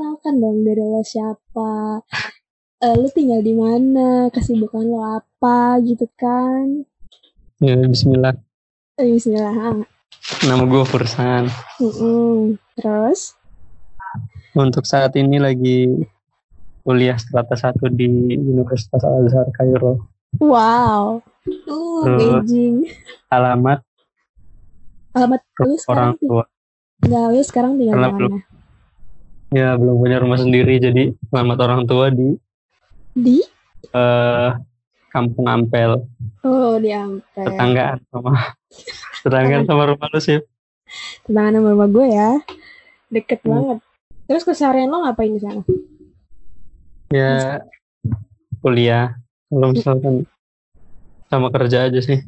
perkenalkan dong dari lo siapa. Eh, lu tinggal di mana, kesibukan lo apa gitu kan. Ya, bismillah. Eh, Bismillah. Nama gue Fursan. Mm-mm. Terus, Untuk saat ini lagi kuliah strata 1 di Universitas Al-Azhar Kairo. wow. Uh. Beijing. Alamat Alamat lu sekarang, orang tua. enggak, lu sekarang tinggal di mana? Ya, belum punya rumah sendiri jadi alamat orang tua di Di? eh, Kampung Ampel. Oh, di Ampel. Tetanggaan sama tetanggaan sama rumah lu sih. Tenangan sama rumah gue ya. Deket Hmm. banget. Terus keseharian lo ngapain di sana? Ya, kuliah. Kalau misalkan sama kerja aja sih.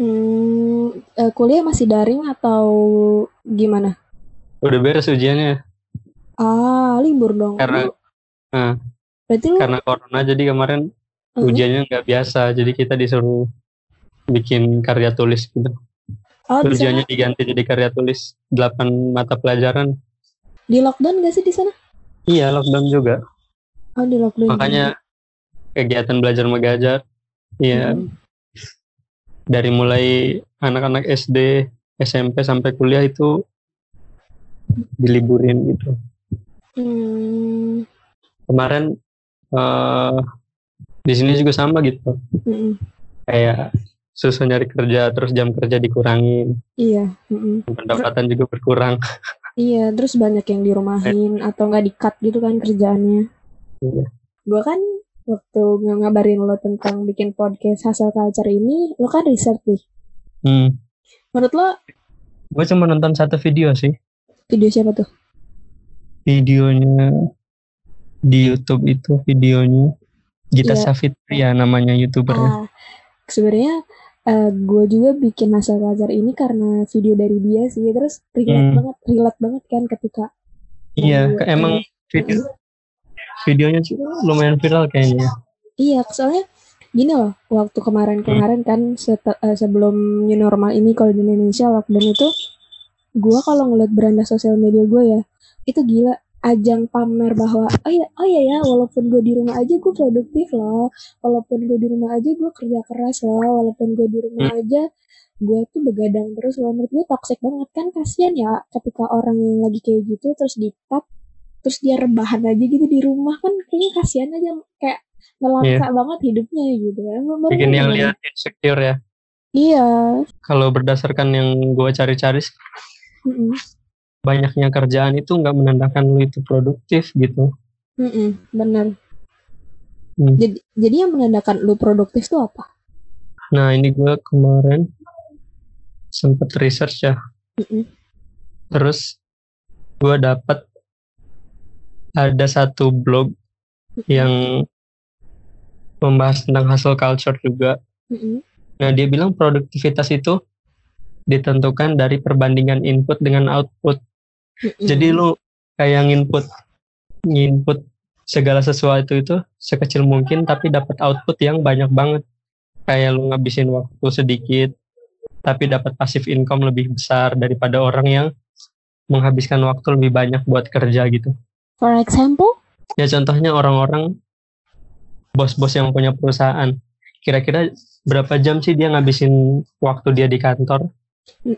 Hmm, eh, kuliah masih daring atau gimana? Udah beres ujiannya Ah, libur dong. karena nah, berarti lu karena corona jadi kemarin Mhm. ujiannya nggak biasa jadi kita disuruh bikin karya tulis gitu oh, ujiannya diganti jadi karya tulis 8 mata pelajaran di lockdown gak sih di sana? iya lockdown juga Oh, di lockdown. makanya kegiatan belajar mengajar iya Hmm. dari mulai anak-anak SD SMP sampai kuliah itu diliburin gitu Hmm. kemarin eh di sini juga sama gitu Mm-mm. kayak susah nyari kerja terus jam kerja dikurangin Iya. mm-mm. pendapatan juga berkurang Iya. Terus banyak yang dirumahin atau nggak di-cut gitu kan kerjaannya. Iya. Gue kan waktu ng- ngabarin lo tentang bikin podcast hasil culture ini, lo kan research nih. hmm. Menurut lo gue cuma nonton satu video sih video siapa tuh? Videonya di YouTube itu videonya Gita Iya. Savitria namanya youtubernya Ah, sebenarnya gue juga bikin hasil culture ini karena video dari dia sih. Terus relate Hmm. banget, relate banget kan ketika iya ke- emang video videonya sih lumayan viral kayaknya Iya, soalnya gini loh, waktu kemarin-kemarin kan sete- eh, sebelum new normal ini kalau di Indonesia lockdown itu, gua kalau ngeliat beranda sosial media gue ya, itu gila ajang pamer bahwa oh ya oh ya ya walaupun gue di rumah aja gue produktif loh walaupun gue di rumah aja gue kerja keras loh walaupun gue di rumah aja gue tuh begadang terus loh. Menurut gue toxic banget kan kasihan ya ketika orang yang lagi kayak gitu terus di terus dia rebahan aja gitu di rumah kan kayaknya kasihan aja kayak ngelangka banget hidupnya gitu kan. Bikin yang lihat insecure ya. Iya. Kalau berdasarkan yang gue cari-cari sih, Mm-mm. Banyaknya kerjaan itu nggak menandakan lu itu produktif gitu Mm-mm, bener Hmm. jadi jadi yang menandakan lu produktif tuh apa nah ini gue kemarin sempet research ya Mm-mm. terus gue dapat ada satu blog yang membahas tentang hustle culture juga. Mm-mm. Nah, dia bilang produktivitas itu ditentukan dari perbandingan input dengan output. Mm-mm. Jadi lu kayak nginput nginput segala sesuatu itu sekecil mungkin tapi dapat output yang banyak banget. Kayak lu ngabisin waktu sedikit tapi dapat passive income lebih besar daripada orang yang menghabiskan waktu lebih banyak buat kerja gitu. for example Ya contohnya orang-orang bos-bos yang punya perusahaan. Kira-kira berapa jam sih dia ngabisin waktu dia di kantor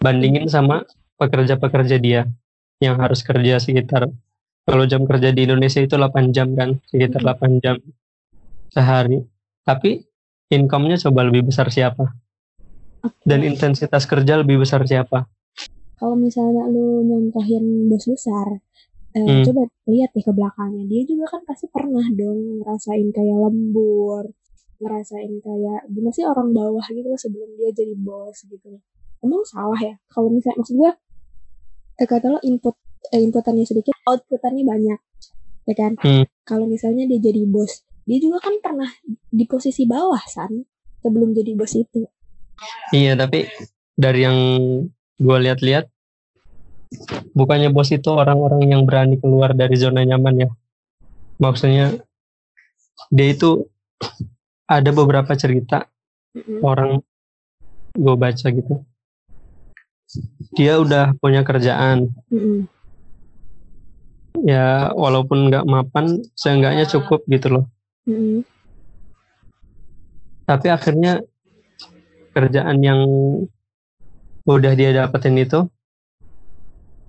bandingin sama pekerja-pekerja dia yang harus kerja sekitar kalau jam kerja di Indonesia itu 8 jam kan, sekitar 8 jam sehari. Tapi income-nya coba lebih besar siapa? Dan intensitas kerja lebih besar siapa? kalau misalnya lu nyontohin bos besar eh, Hmm. coba lihat deh ke belakangnya dia juga kan pasti pernah dong ngerasain kayak lembur ngerasain kayak gimana sih orang bawah gitu loh sebelum dia jadi bos gitu emang salah ya kalau misalnya maksud gue eh, kata lo input eh, inputannya sedikit outputannya banyak ya kan Hmm. kalau misalnya dia jadi bos dia juga kan pernah di posisi bawah san sebelum jadi bos itu Iya, tapi dari yang gue lihat-lihat, bukannya bos itu orang-orang yang berani keluar dari zona nyaman ya. Maksudnya, dia itu ada beberapa cerita Mm-mm. orang gue baca gitu. Dia udah punya kerjaan, Mm-mm. ya walaupun nggak mapan seenggaknya cukup gitu loh Mm-mm. tapi akhirnya kerjaan yang udah dia dapetin itu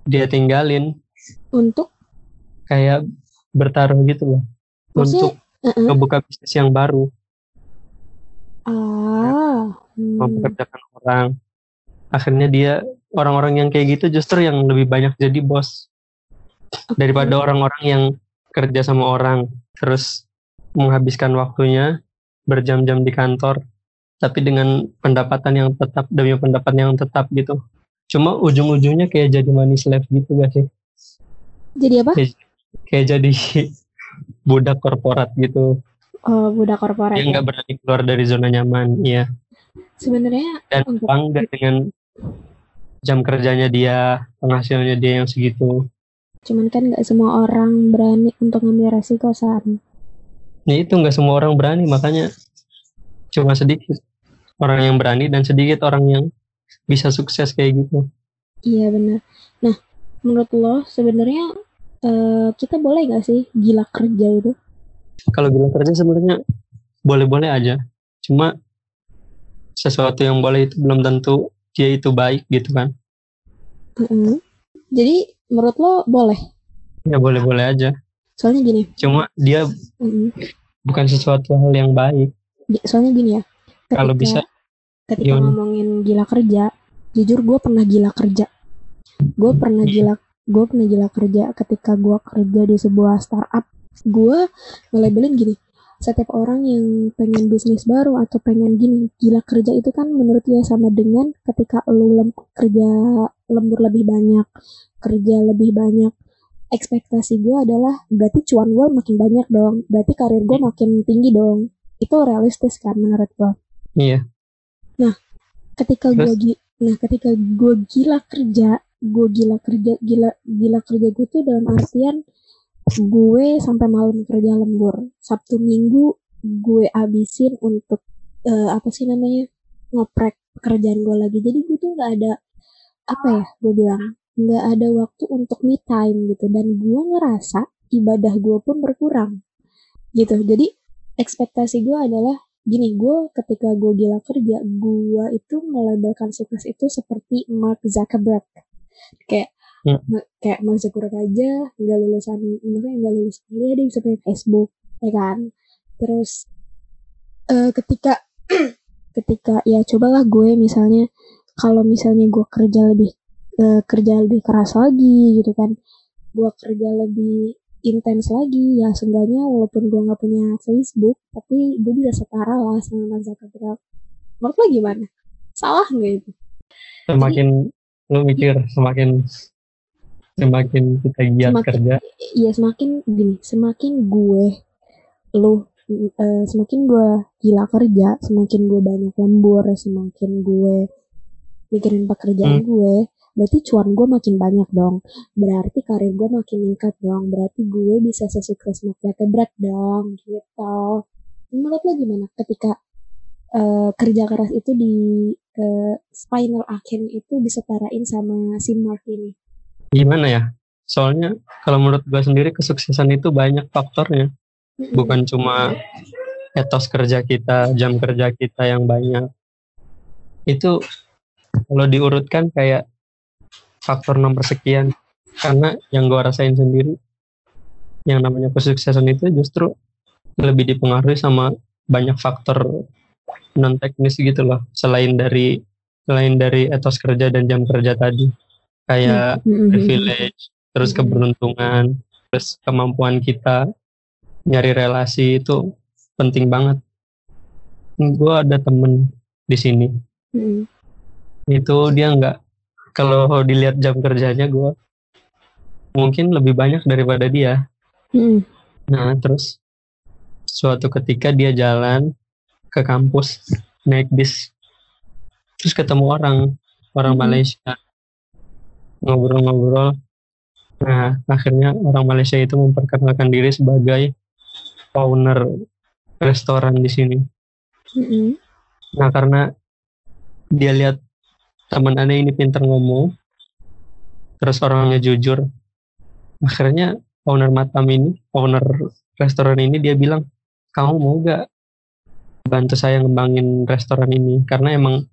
dia tinggalin Untuk kayak bertaruh gitu loh Maksudnya, untuk uh-uh. ngebuka bisnis yang baru ah, hmm. mempekerjakan orang akhirnya dia orang-orang yang kayak gitu justru yang lebih banyak jadi bos daripada orang-orang yang kerja sama orang terus menghabiskan waktunya berjam-jam di kantor tapi dengan pendapatan yang tetap demi pendapatan yang tetap gitu cuma ujung-ujungnya kayak jadi money slave gitu gak sih Jadi apa? kayak, kayak jadi budak korporat gitu Oh, budak korporat. yang ya. nggak berani keluar dari zona nyaman iya Sebenarnya dan bangga dengan jam kerjanya dia penghasilannya dia yang segitu cuman kan nggak semua orang berani untuk ngambil resiko saat ya itu nggak semua orang berani makanya cuma sedikit orang yang berani dan sedikit orang yang bisa sukses kayak gitu Iya benar. Nah, menurut lo sebenarnya eh, kita boleh nggak sih gila kerja itu? kalau bilang kerja sebenarnya boleh-boleh aja cuma sesuatu yang boleh itu belum tentu dia itu baik gitu kan Mm-mm. Jadi menurut lo boleh? ya boleh-boleh aja Soalnya gini, cuma dia mm-mm. bukan sesuatu hal yang baik Gi- soalnya gini ya. kalau bisa ketika gimana? ngomongin gila kerja, jujur gue pernah gila kerja. Gue pernah gila, gue pernah gila kerja ketika gue kerja di sebuah startup. Gue nge-labelin gini, setiap orang yang pengen bisnis baru atau pengen gini, gila kerja itu kan menurut gue sama dengan ketika lu lem- kerja lembur lebih banyak, kerja lebih banyak. Ekspektasi gue adalah berarti cuan gue makin banyak dong, berarti karir gue makin tinggi dong. Itu realistis kan menurut gue iya ketika gue nah ketika gue gila kerja gue gila kerja gila gila kerja gue tuh dalam artian gue sampai malam kerja lembur. Sabtu minggu gue abisin untuk eh, apa sih namanya ngoprek pekerjaan gue lagi. Jadi gue tuh nggak ada apa ya gue bilang nggak ada waktu untuk me time gitu. Dan gue ngerasa ibadah gue pun berkurang gitu. Jadi ekspektasi gue adalah gini gue ketika gue gila kerja gue itu melabelkan sukses itu seperti Mark Zuckerberg. Kayak Hmm. kayak Mark Zuckerberg aja nggak lulusan maksudnya nggak lulus kuliah dia bisa punya Facebook ya kan? Terus eh, ketika ketika ya cobalah gue misalnya kalau misalnya gue kerja lebih eh, kerja lebih keras lagi gitu kan gue kerja lebih intens lagi ya seenggaknya walaupun gue nggak punya Facebook tapi gue bisa setara lah sama Mark Zuckerberg menurut lo gimana? Salah nggak itu? Semakin lu mikir semakin semakin kita giat Semakin- kerja. Ya semakin gini semakin gue lu eh, semakin gue gila kerja semakin gue banyak lembur semakin gue mikirin pekerjaan Hmm. gue berarti cuan gue makin banyak dong. Berarti karir gue makin meningkat dong. Berarti gue bisa sesukses Mark Zuckerberg dong gitu. Menurut lo gimana? Ketika eh, kerja keras itu di eh, spinal akhirnya itu disetarain sama si Mark ini gimana ya? Soalnya kalau menurut gue sendiri kesuksesan itu banyak faktornya. Bukan cuma etos kerja kita jam kerja kita yang banyak. Itu kalau diurutkan kayak faktor nomor sekian. Karena yang gue rasain sendiri yang namanya kesuksesan itu justru lebih dipengaruhi sama banyak faktor non teknis gitu loh selain dari selain dari etos kerja dan jam kerja tadi kayak Mm-mm. privilege, terus keberuntungan, terus kemampuan kita nyari relasi itu penting banget. Gue ada temen di sini, Mm-mm. itu dia nggak kalau dilihat jam kerjanya gue mungkin lebih banyak daripada dia. Mm-mm. Nah terus suatu ketika dia jalan ke kampus naik bis, terus ketemu orang orang Mhm. Malaysia ngobrol-ngobrol. Nah akhirnya orang Malaysia itu memperkenalkan diri sebagai owner restoran di sini. Mm-mm. Nah karena dia lihat teman aneh ini pintar ngomong, terus orangnya jujur, akhirnya owner matam ini owner restoran ini dia bilang kamu mau gak bantu saya ngembangin restoran ini karena emang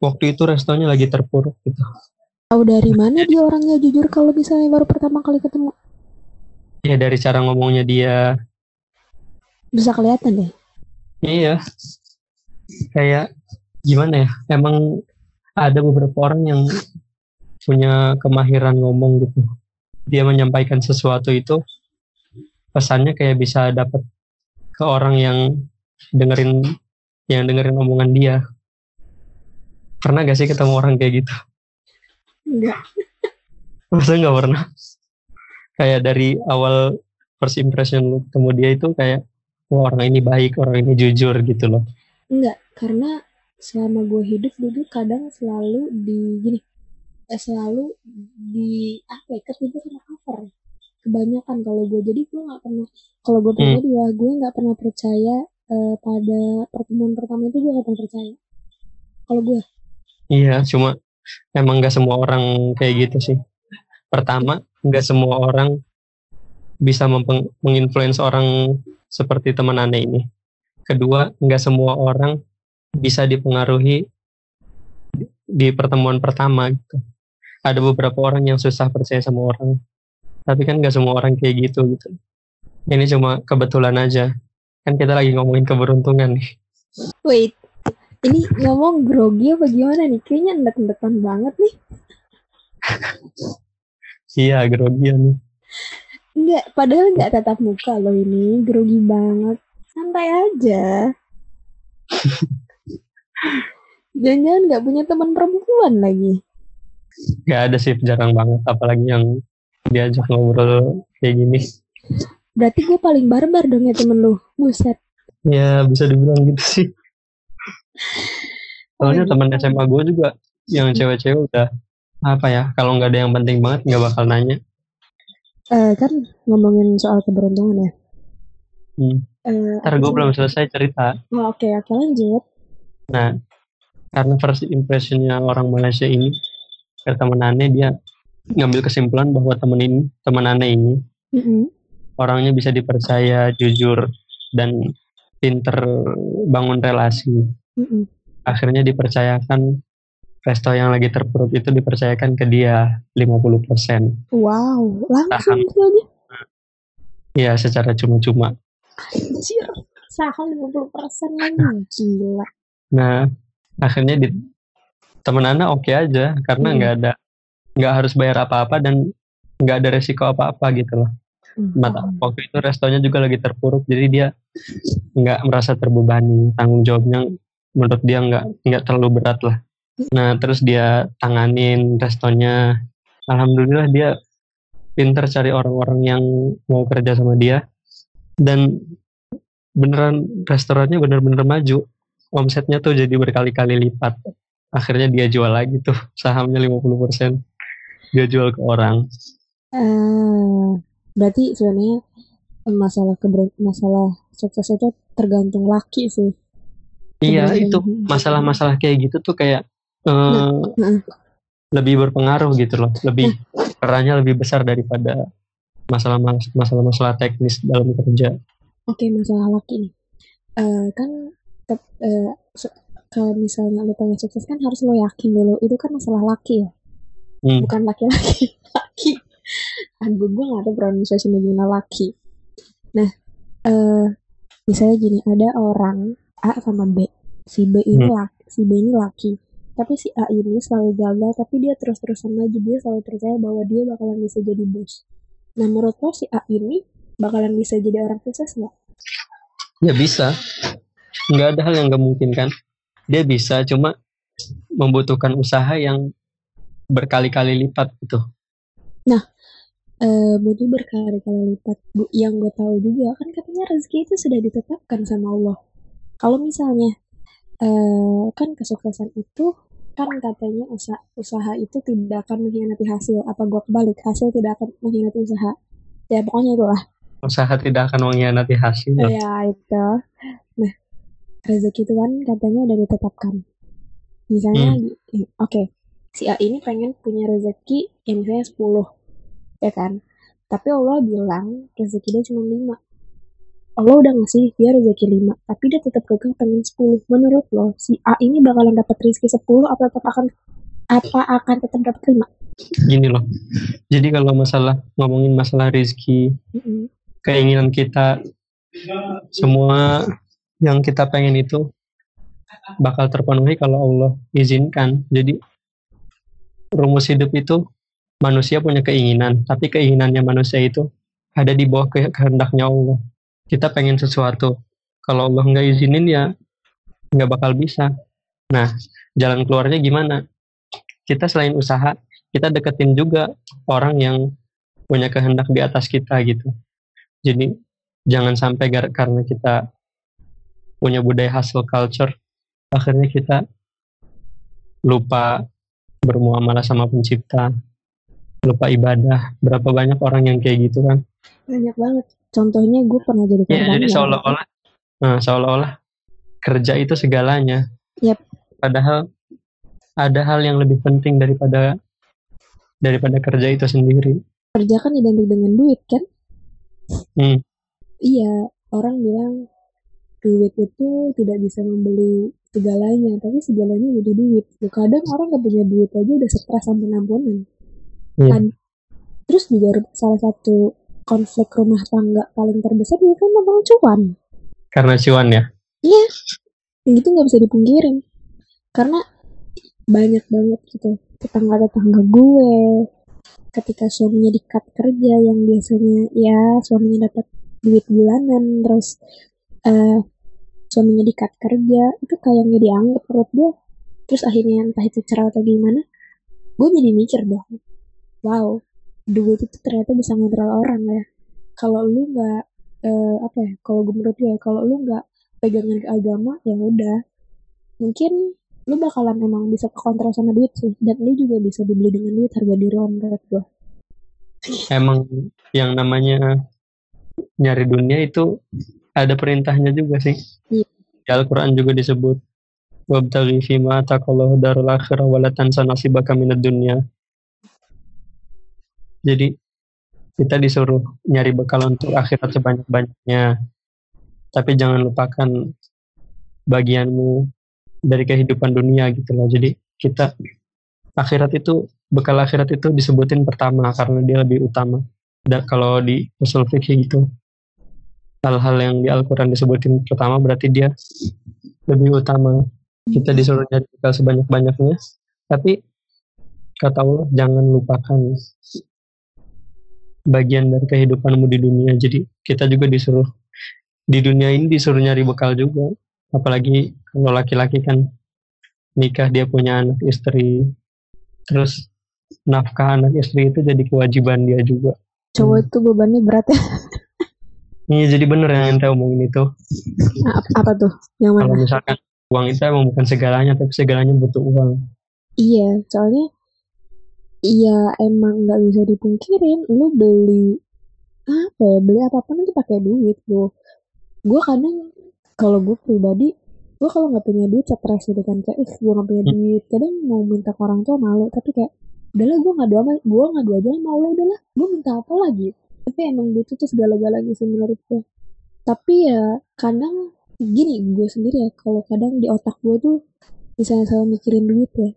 waktu itu restorannya lagi terpuruk gitu Tahu dari mana dia orangnya jujur kalau misalnya baru pertama kali ketemu? ya dari cara ngomongnya dia. Bisa kelihatan deh. iya. Kayak gimana ya emang ada beberapa orang yang punya kemahiran ngomong gitu. Dia menyampaikan sesuatu itu pesannya kayak bisa dapat ke orang yang dengerin yang dengerin omongan dia. Pernah gak sih ketemu orang kayak gitu Enggak. masa nggak pernah kayak dari awal first impression lu ketemu dia itu kayak wah orang ini baik orang ini jujur gitu loh Enggak, karena selama gue hidup dulu kadang selalu di gini, eh, selalu di apa ya, ketipu sama cover. Kebanyakan kalau gue jadi gue nggak pernah, kalau gue pribadi ya gue nggak pernah percaya eh, pada pertemuan pertama itu gue nggak pernah percaya. Kalau gue, iya cuma emang nggak semua orang kayak gitu sih. Pertama nggak semua orang bisa menginfluence orang seperti teman aneh ini. Kedua nggak semua orang bisa dipengaruhi di- di pertemuan pertama gitu. Ada beberapa orang yang susah percaya sama orang tapi kan nggak semua orang kayak gitu gitu. Ini cuma kebetulan aja. Kan kita lagi ngomongin keberuntungan nih. Wait, ini ngomong grogi apa gimana nih? Kayaknya endek-endekan banget nih. iya grogian nih Enggak, padahal nggak tatap muka loh ini, grogi banget. Santai aja. Jangan-jangan nggak punya teman perempuan lagi. nggak ada sih jarang banget apalagi yang diajak ngobrol kayak gini Berarti gue paling barbar dong ya temen lu. Buset. ya bisa dibilang gitu sih soalnya Oh, teman SMA gue juga yang cewek-cewek udah apa ya kalau nggak ada yang penting banget nggak bakal nanya Eh, kan ngomongin soal keberuntungan ya. hmm. Eh, ntar apa gue belum selesai cerita Oh, oke, oke lanjut. nah karena first impressionnya orang Malaysia ini ke temen aneh dia ngambil kesimpulan bahwa temen ini teman aneh ini Mm-mm. orangnya bisa dipercaya jujur dan pinter bangun relasi Mm-mm. akhirnya dipercayakan resto yang lagi terpuruk itu dipercayakan ke dia 50% Wow, langsung Saham. itu aja. ya secara cuma-cuma Anjir, saham 50% lagi. Gila. nah akhirnya di temen oke aja karena Hmm. nggak ada nggak harus bayar apa-apa dan nggak ada resiko apa-apa gitu loh Mata, Hmm. waktu itu restonya juga lagi terpuruk jadi dia nggak merasa terbebani tanggung jawabnya menurut dia nggak nggak terlalu berat lah. Nah terus dia tanganin restonya. Alhamdulillah dia pinter cari orang-orang yang mau kerja sama dia. Dan beneran restorannya bener-bener maju. Omsetnya tuh jadi berkali-kali lipat. Akhirnya dia jual lagi tuh sahamnya 50% dia jual ke orang. Eh, berarti sebenarnya masalah keber masalah sukses itu tergantung laki sih. Iya itu masalah-masalah kayak gitu tuh kayak Nah, lebih berpengaruh gitu loh lebih perannya lebih besar daripada masalah masalah-masalah teknis dalam kerja Oke, masalah laki nih. Eh, kan tep- eh, se- kalau misalnya lo pengen sukses kan harus lo yakin dulu. Itu kan masalah laki ya, Hmm. bukan laki-laki. Laki. Aduh, gue gak tahu pronunciation gimana laki. Nah, eh misalnya gini, ada orang A sama B. Si B ini Hmm. laki, si B ini laki. Tapi si A ini selalu gagal, tapi dia terus-terusan maju. Dia selalu percaya bahwa dia bakalan bisa jadi bos. Nah, menurut lo si A ini bakalan bisa jadi orang sukses nggak? ya bisa nggak ada hal yang nggak mungkin kan dia bisa cuma membutuhkan usaha yang berkali-kali lipat gitu eh butuh berkali-kali lipat. Bu, yang gue tahu juga kan katanya rezeki itu sudah ditetapkan sama Allah. Kalau misalnya eh kan kesuksesan itu kan katanya usaha, usaha itu tidak akan mengkhianati hasil. Apa gue kebalik? Hasil tidak akan mengkhianati usaha. Ya pokoknya itulah. usaha tidak akan mengkhianati hasil Ya itu. Nah rezeki itu kan katanya udah ditetapkan. Misalnya, eh, oke, si A ini pengen punya rezeki yang misalnya 10 ya kan tapi Allah bilang rezeki dia cuma lima Allah udah ngasih dia rezeki lima tapi dia tetap gagal pengen sepuluh. Menurut lo si A ini bakalan dapat rezeki sepuluh apa tetap akan apa akan tetap dapat lima? Gini loh. Jadi kalau masalah ngomongin masalah rezeki Mm-mm. keinginan kita semua yang kita pengen itu bakal terpenuhi kalau Allah izinkan. Jadi rumus hidup itu manusia punya keinginan. Tapi keinginannya manusia itu ada di bawah ke- kehendaknya Allah kita pengen sesuatu. Kalau Allah nggak izinin ya nggak bakal bisa. Nah jalan keluarnya gimana? Kita selain usaha kita deketin juga orang yang punya kehendak di atas kita gitu. Jadi jangan sampai karena kita punya budaya hustle culture akhirnya kita lupa bermuamalah sama pencipta lupa ibadah. Berapa banyak orang yang kayak gitu kan? Banyak banget contohnya gue pernah jadi ya jadi korbannya seolah-olah nah, seolah-olah kerja itu segalanya. Yap. padahal ada hal yang lebih penting daripada daripada kerja itu sendiri. Kerja kan identik dengan duit kan? Hmm. iya orang bilang duit itu tidak bisa membeli segalanya tapi segalanya butuh duit. Kadang orang gak punya duit aja udah stres sampai ampunan Iya. Ad- terus juga salah satu konflik rumah tangga paling terbesar juga kan tentang cuan. Karena cuan ya? Yang itu nggak bisa dipungkirin. Karena banyak banget gitu tetangga tetangga gue ketika suaminya di cut kerja yang biasanya ya suaminya dapat duit bulanan terus eh suaminya di cut kerja itu kayak nggak dianggap menurut gue. Terus akhirnya entah itu cerai atau gimana gue jadi mikir dong wow duit itu ternyata bisa ngontrol orang ya. Kalau lu nggak eh, apa ya kalau gue menurut gue ya, kalau lu nggak pegangan ke agama ya udah. Mungkin lu bakalan emang bisa kekontrol sama duit sih dan lu juga bisa dibeli dengan duit harga diri lo menurut gue emang yang namanya nyari dunia itu ada perintahnya juga sih. Iya. di Al-Quran juga disebut wabtaghi fima ataqallahu darul akhirah wa la tansa nasibaka minad dunya jadi kita disuruh nyari bekal untuk akhirat sebanyak-banyaknya. Tapi jangan lupakan bagianmu dari kehidupan dunia gitu loh. Jadi kita akhirat itu bekal akhirat itu disebutin pertama karena dia lebih utama. Dan kalau di usul fikih gitu hal-hal yang di Al-Quran disebutin pertama berarti dia lebih utama. Kita disuruh nyari bekal sebanyak-banyaknya. Tapi kata Allah jangan lupakan bagian dari kehidupanmu di dunia. Jadi kita juga disuruh di dunia ini disuruh nyari bekal juga. Apalagi kalau laki-laki kan nikah dia punya anak istri. Terus nafkah anak istri itu jadi kewajiban dia juga. Cowok itu bebannya berat ya. Iya jadi bener yang ente omongin itu. Ap- apa tuh? Yang kalau mana misalkan uang itu emang bukan segalanya tapi segalanya butuh uang. Iya soalnya iya emang nggak bisa dipungkirin lu beli apa ya beli apa pun itu pakai duit lu gue kadang kalau gue pribadi gue kalau nggak punya duit stres gitu kan kayak ih gue nggak punya Hmm. duit. Kadang mau minta ke orang tua malu tapi kayak udahlah gue ngadu sama gue ngadu aja sama Allah udahlah gue minta apa lagi? Tapi emang duit itu segala-galanya sih menurut gue tapi ya kadang gini gue sendiri ya kalau kadang di otak gue tuh misalnya selalu mikirin duit ya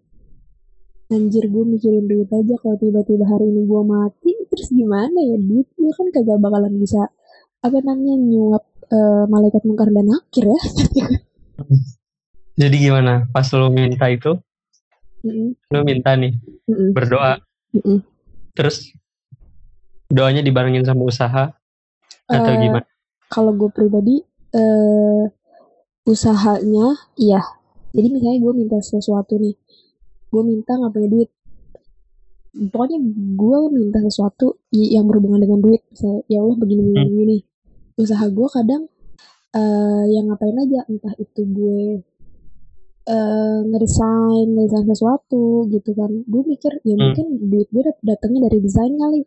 anjir gue mikirin duit aja kalau tiba-tiba hari ini gue mati. Terus gimana ya duit gue kan kagak bakalan bisa apa namanya nyuap eh, malaikat mungkar dan nakir ya. Jadi gimana? Pas lo minta itu? Mm-mm, lo minta nih mm-mm, berdoa. Mm-mm. terus doanya dibarengin sama usaha atau Eh, gimana? kalau gue pribadi eh usahanya iya. Jadi misalnya gue minta sesuatu nih gue minta nggak punya duit. Pokoknya gue minta sesuatu yang berhubungan dengan duit. Misalnya ya Allah begini begini Hmm. begini usaha gue kadang eh yang ngapain aja. Entah itu gue eh ngedesain ngedesain sesuatu gitu kan. Gue mikir ya Hmm. mungkin duit gue dat- datangnya dari desain kali.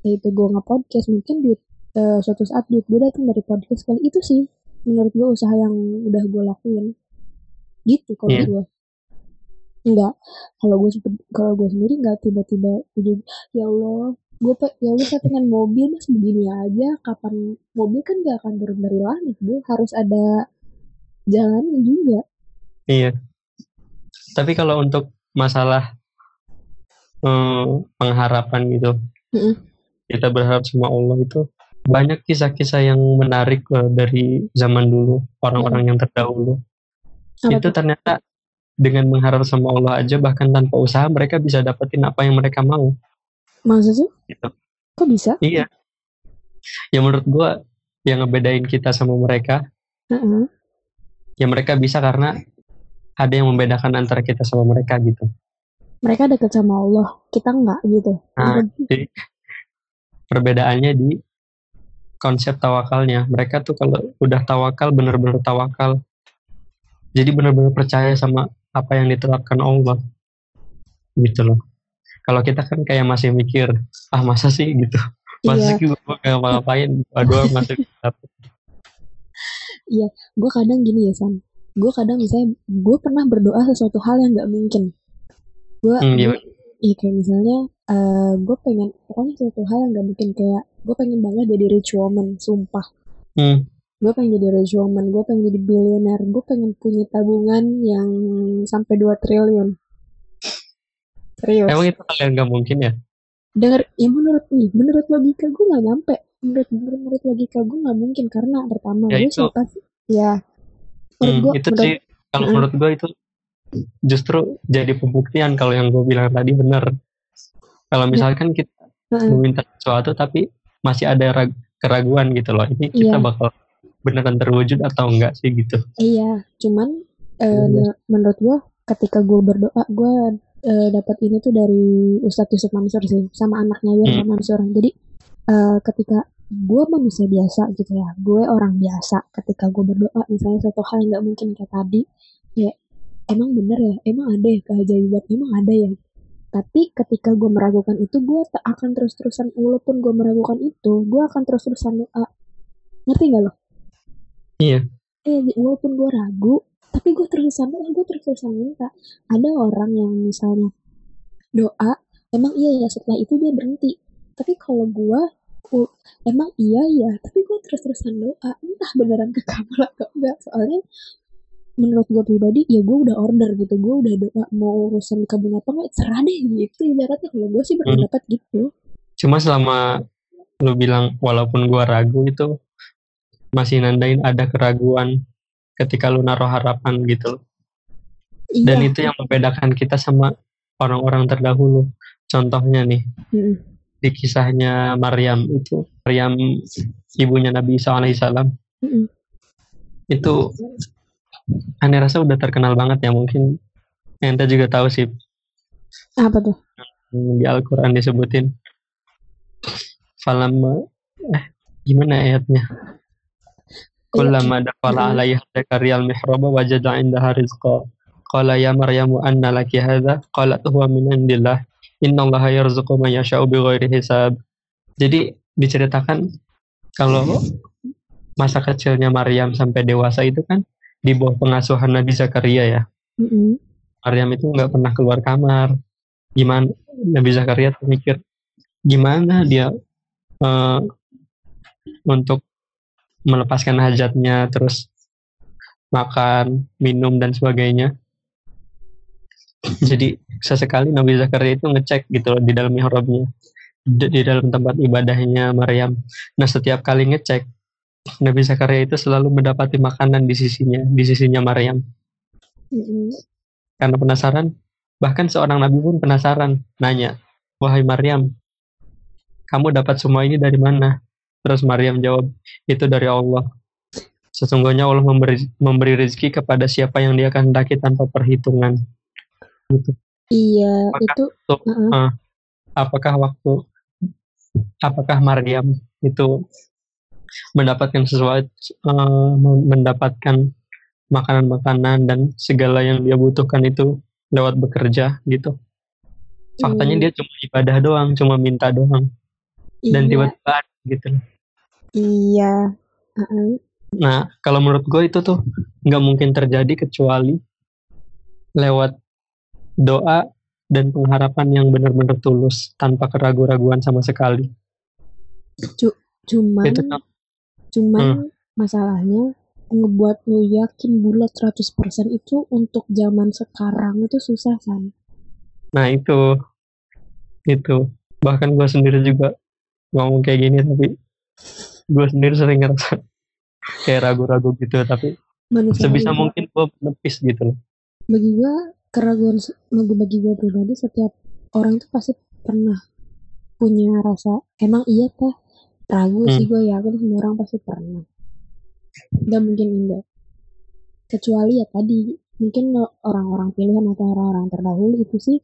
Ya itu gue nge podcast mungkin duit eh, suatu saat duit gue datang dari podcast kali. Itu sih menurut gue usaha yang udah gue lakuin. Gitu kalau Iya. gue enggak. Kalau gue kalau gue sendiri enggak tiba-tiba ya Allah gue ya udah saya pengen mobil mas. Begini aja kapan mobil kan gak akan turun dari langit bu. Harus ada jalannya juga. Iya. Tapi kalau untuk masalah hmm, pengharapan gitu Mm-mm. kita berharap sama Allah itu banyak kisah-kisah yang menarik uh, dari zaman dulu orang-orang yang terdahulu. Apa itu ternyata dengan mengharap sama Allah aja bahkan tanpa usaha mereka bisa dapetin apa yang mereka mau. Maksudnya? Gitu. Kok bisa? Iya. Ya menurut gua yang ngebedain kita sama mereka Heeh. ya mereka bisa karena ada yang membedakan antara kita sama mereka gitu. Mereka deket sama Allah kita enggak gitu. Nah jadi perbedaannya di konsep tawakalnya. Mereka tuh kalau udah tawakal bener-bener tawakal. Jadi bener-bener percaya sama apa yang diterapkan Allah. Gitu loh. Kalau kita kan kayak masih mikir ah masa sih? Gitu. Masa iya sih gue gak ngapain doa masih dapet gue kadang gini ya san. Gue kadang misalnya gue pernah berdoa sesuatu hal yang nggak mungkin. Gue hmm, iya. iya kayak misalnya eh gue pengen pokoknya sesuatu hal yang nggak mungkin. Kayak gue pengen banget jadi rich woman sumpah. Hmm, gue pengen jadi rich woman gue pengen jadi billionaire gue pengen punya tabungan yang sampai 2 triliun. Serius. Emang itu hal yang gak mungkin ya? Denger ya menurut nih menurut logika gue nggak nyampe. Menurut menurut logika gue nggak mungkin karena pertama Ya, gue itu- siapa sih? Ya. Menurut Hmm, gue itu menurut sih kalau Mm-mm. menurut gue itu justru jadi pembuktian kalau yang gue bilang tadi benar kalau Ya. misalkan kita meminta sesuatu tapi masih ada rag- keraguan gitu loh ini kita Iya. bakal beneran terwujud atau enggak sih gitu Iya, cuman ne- menurut gua ketika gua berdoa, gua eh, dapat ini tuh dari Ustadz Yusuf Mansur sih, sama anaknya Wirman Mansur. Jadi eh, ketika gua manusia biasa gitu ya, gue orang biasa. Ketika gua berdoa, misalnya satu hal yang nggak mungkin kayak tadi, ya emang bener ya, emang ada ya keajaiban, emang ada ya. Tapi ketika gue meragukan itu, gue tak akan terus-terusan, walaupun gue meragukan itu, gue akan terus-terusan doa. Ngerti gak lo? Iya. Eh walaupun gue ragu tapi gue terus-terusan doa gue terus-terusan minta. Ada orang yang misalnya doa emang iya ya setelah itu dia berhenti. Tapi kalau gue emang iya ya tapi gue terus-terusan doa entah beneran kekabul atau enggak. Soalnya menurut gue pribadi ya gue udah order gitu gue udah doa mau urusan kabul apa enggak serah deh gitu ibaratnya. Kalau gue sih berpendapat gitu. Cuma selama lu bilang walaupun gua ragu itu masih nandain ada keraguan ketika lu naruh harapan gitu loh. dan iya itu yang membedakan kita sama orang-orang terdahulu. Contohnya nih Mm-mm. di kisahnya Maryam itu Maryam ibunya Nabi Isa alaihissalam Mm-mm. itu aneh rasa udah terkenal banget ya mungkin. Ente juga tahu sih. Apa tuh? Di Al-Quran disebutin. Falam eh gimana ayatnya kullama dakhala alaiha zakaria al-mihraba wajada indaha rizqa. Qala ya maryamu anna laki hadha? Qalat huwa min indillah. Innallaha yarzuqu man yasha'u bighairi hisab. Jadi diceritakan kalau masa kecilnya Maryam sampai dewasa itu kan di bawah pengasuhan Nabi Zakaria ya. Mm-mm. Maryam itu nggak pernah keluar kamar. Gimana? Nabi Zakaria tuh mikir gimana dia eh, untuk melepaskan hajatnya, terus makan, minum dan sebagainya. Jadi sesekali Nabi Zakaria itu ngecek gitu loh di dalam mihrabnya, di, di dalam tempat ibadahnya Maryam. Nah setiap kali ngecek Nabi Zakaria itu selalu mendapati makanan di sisinya, di sisinya Maryam karena penasaran. Bahkan seorang nabi pun penasaran, nanya, "Wahai Maryam, kamu dapat semua ini dari mana?" Terus Maryam jawab, "Itu dari Allah." Sesungguhnya Allah memberi memberi rezeki kepada siapa yang Dia kehendaki tanpa perhitungan. Gitu. iya Maka itu tuh, Heeh. eh, apakah waktu apakah Maryam itu mendapatkan sesuatu eh, mendapatkan makanan-makanan dan segala yang dia butuhkan itu lewat bekerja gitu. Faktanya Hmm. dia cuma ibadah doang, cuma minta doang dan iya tiba-tiba ada gitu. Iya. Nah, kalau menurut gue itu tuh nggak mungkin terjadi kecuali lewat doa dan pengharapan yang benar-benar tulus tanpa keraguan-raguan sama sekali. Cuman itu, cuman hmm. masalahnya ngebuat lu yakin bulat 100% itu untuk zaman sekarang itu susah kan. Nah itu itu bahkan gue sendiri juga ngomong kayak gini tapi gue sendiri sering ngerasa kayak ragu-ragu gitu tapi Manusia sebisa mungkin gue menepis gitu loh. Bagi gue keraguan bagi bagi gue pribadi setiap orang tuh pasti pernah punya rasa emang iya teh? Ragu hmm. sih gue yakin semua orang pasti pernah. Gak mungkin enggak. Kecuali ya tadi mungkin orang-orang pilihan atau orang-orang terdahulu itu sih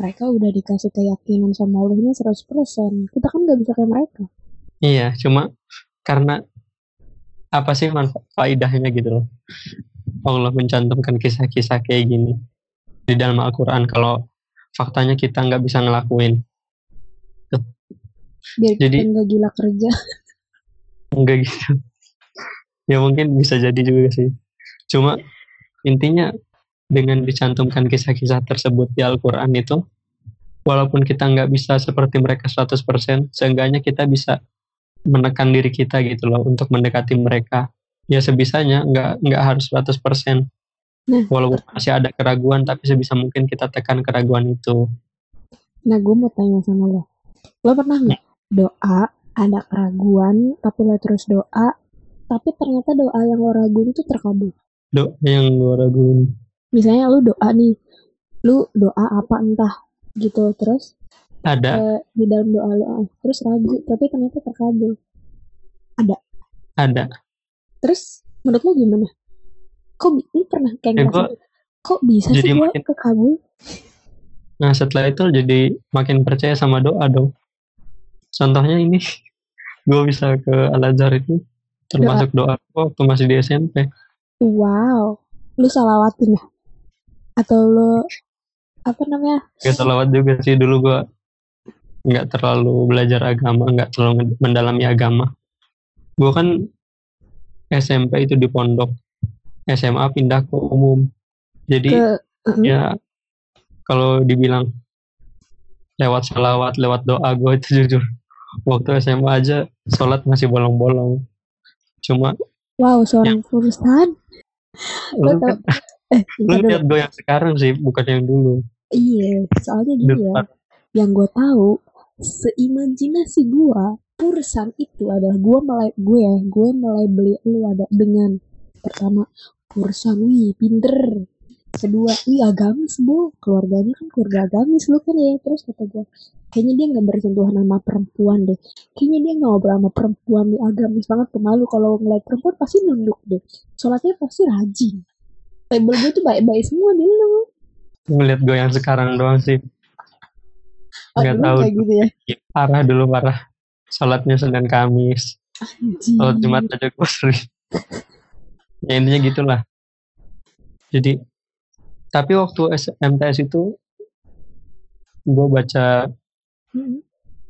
mereka udah dikasih keyakinan sama Allahnya 100% kita kan nggak bisa kayak mereka iya cuma karena apa sih manfaat faidahnya gitu loh. Allah mencantumkan kisah-kisah kayak gini di dalam Al-Quran kalau faktanya kita nggak bisa ngelakuin. Biar jadi nggak gila kerja. Enggak gitu. Ya mungkin bisa jadi juga sih. Cuma intinya dengan dicantumkan kisah-kisah tersebut di Al-Quran itu, walaupun kita nggak bisa seperti mereka 100%, seenggaknya kita bisa menekan diri kita gitu loh untuk mendekati mereka. Ya sebisanya, nggak nggak harus 100%. Nah, walaupun masih ada keraguan, tapi sebisa mungkin kita tekan keraguan itu. Nah, gue mau tanya sama lo. Lo pernah nggak doa, ada keraguan, tapi lo terus doa, tapi ternyata doa yang lo raguin itu terkabul? Doa yang lo raguin misalnya lu doa nih lu doa apa entah gitu terus ada. Uh, di dalam doa lu uh, terus ragu tapi ternyata terkabul. Ada. Ada. Terus menurut lu gimana? Kok lu pernah kayak ya, gua, kok bisa jadi sih gua makin, kekabul? Nah setelah itu jadi makin percaya sama doa dong. Contohnya ini gue bisa ke Al Azhar itu termasuk doa, doa waktu masih di SMP wow. Lu salawatin ya? Atau lo apa namanya? Gak salawat juga sih dulu gua nggak terlalu belajar agama nggak terlalu mendalami agama. Gua kan SMP itu di pondok. SMA pindah ke umum. Jadi ke, uh ya kalau dibilang lewat salawat lewat doa gue itu jujur waktu SMA aja sholat masih bolong-bolong. Cuma wow seorang ya, furusan lu kan, eh, lu lihat gue yang sekarang sih bukan yang dulu. Iya soalnya gini ya. yang gue tahu seimajinasi gue pursan itu adalah gue mulai gue ya gue mulai beli lu ada dengan pertama pursan wih pinter. Kedua wih agamis bu. Keluarganya kan keluarga agamis lu kan ya. Terus kata gue kayaknya dia nggak bersentuhan sama perempuan deh. Kayaknya dia ngobrol sama perempuan di agamis banget pemalu. Kalau ngeliat perempuan pasti nunduk deh. Sholatnya pasti rajin. Label gue tuh baik-baik semua di lu ngeliat gue yang sekarang doang sih nggak tahu kayak gitu ya? Parah dulu parah. Sholatnya senin kamis. Sholat jumat aja gue sering. Ya intinya gitulah. Jadi tapi waktu MTS itu gue baca hmm.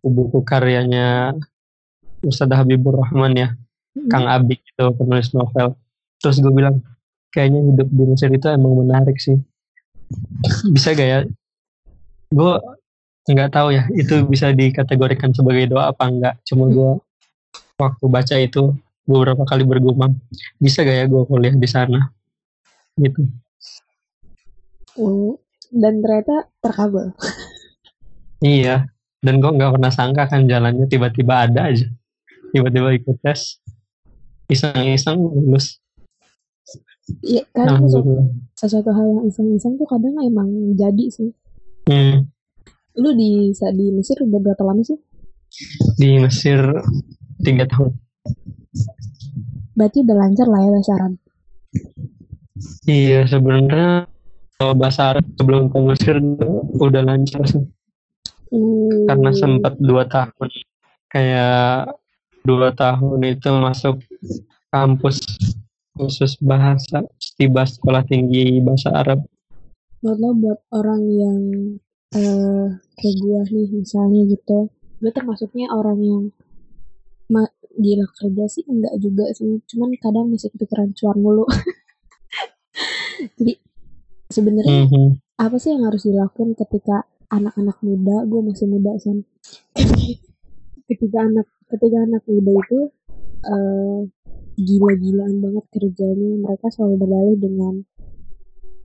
buku karyanya Ustadz Habibur Rahman ya hmm. Kang Abik itu penulis novel. Terus gue bilang kayaknya hidup di Mesir itu emang menarik sih. Bisa gak ya? Gue nggak tahu ya itu bisa dikategorikan sebagai doa apa enggak cuma gue waktu baca itu beberapa kali bergumam. Bisa gak ya gue kuliah di sana? Gitu. Hmm, dan ternyata terkabul. Iya dan gue nggak pernah sangka kan jalannya tiba-tiba ada aja. Tiba-tiba ikut tes. Iseng-iseng lulus. Iya kan sesuatu hal yang iseng-iseng tuh kadang emang jadi sih. Hmm. Lu di di Mesir udah berapa lama sih? Di Mesir tiga tahun. Berarti udah lancar lah ya bahasa Arab. Iya sebenarnya kalau bahasa Arab sebelum ke Mesir udah lancar sih. Hmm. Karena sempat dua tahun kayak dua tahun itu masuk kampus khusus bahasa tiba sekolah tinggi bahasa Arab Menurut buat orang yang uh, kayak gue nih misalnya gitu. Gue termasuknya orang yang ma gila kerja sih enggak juga sih. Cuman kadang masih kepikiran cuan mulu. Jadi sebenarnya Mhm. apa sih yang harus dilakukan ketika anak-anak muda gue masih muda san? Ketika anak ketika anak muda itu eh, gila-gilaan banget kerjanya. Mereka selalu berdalih dengan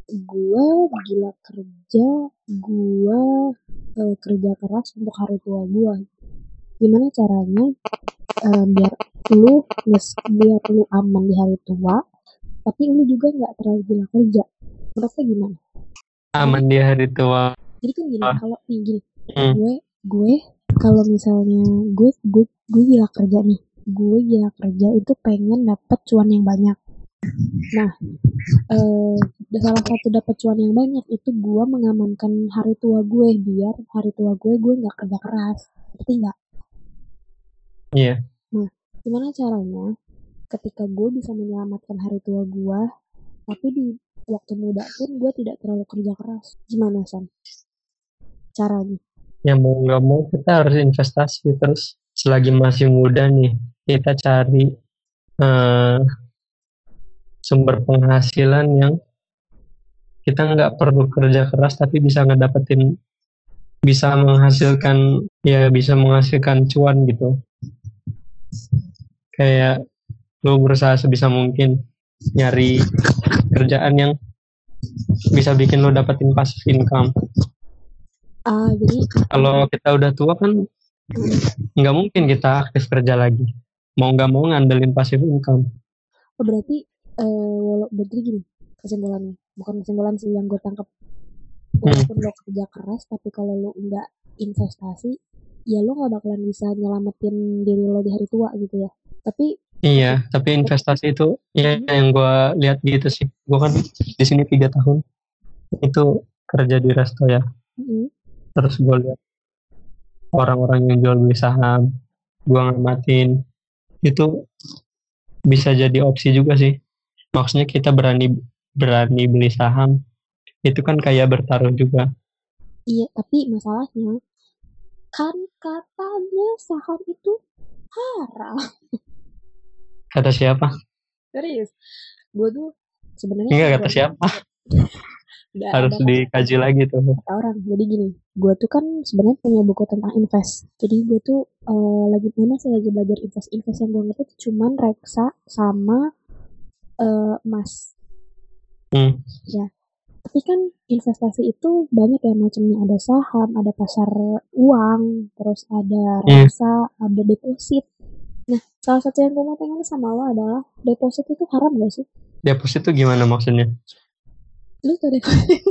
gue gila kerja gue eh, kerja keras untuk hari tua gue gimana caranya? Eh, biar lu biar lu aman di hari tua tapi lu juga nggak terlalu gila kerja. Menurut gimana? Aman di hari tua. Jadi kan gini Ah. kalau nih gini Hmm. gue gue kalau misalnya gue gue gue gila kerja nih gue gila kerja itu pengen dapat cuan yang banyak nah eh salah satu dapat cuan yang banyak itu gue mengamankan hari tua gue biar hari tua gue gue nggak kerja keras. Ngerti nggak? Iya. gimana caranya ketika gue bisa menyelamatkan hari tua gue tapi di waktu muda pun gue tidak terlalu kerja keras? Gimana san? Caranya? Ya mau nggak mau kita harus investasi terus. Selagi masih muda nih kita cari eh, sumber penghasilan yang kita nggak perlu kerja keras tapi bisa ngedapetin bisa menghasilkan ya bisa menghasilkan cuan gitu. Kayak lo berusaha sebisa mungkin nyari kerjaan yang bisa bikin lo dapetin passive income. Ah jadi kalau kita udah tua kan nggak mungkin kita aktif kerja lagi. Mau nggak mau ngandelin passive income. Oh, berarti eh walau berarti gini kesimpulannya. Bukan kesimpulan sih yang gue tangkap walaupun lo kerja keras tapi kalau lo nggak investasi ya lo nggak bakalan bisa nyelamatin diri lo di hari tua gitu ya. Tapi iya tapi investasi itu ya yang gue lihat gitu sih. Gue kan di sini tiga tahun. Itu kerja di resto ya. Mm, terus gue lihat orang-orang yang jual beli saham gue ngamatin. Itu bisa jadi opsi juga sih maksudnya kita berani berani beli saham itu kan kayak bertaruh juga. Iya tapi masalahnya kan katanya saham itu haram. Kata siapa? Serius? Gue tuh sebenarnya enggak kata siapa? Nggak harus ada dikaji lagi tuh. Orang. Jadi gini gue tuh kan sebenarnya punya buku tentang invest. Jadi gue tuh eh, lagi mana sih lagi belajar invest? Invest yang gue ngerti cuman reksa sama eh, emas. Hmm. tapi kan investasi itu banyak ya macamnya. Ada saham ada pasar uang terus ada Iya. reksa ada deposit. Nah salah satu yang gue mau tanya sama lo adalah deposit itu haram gak sih? Deposit itu gimana maksudnya? Lu tau deposit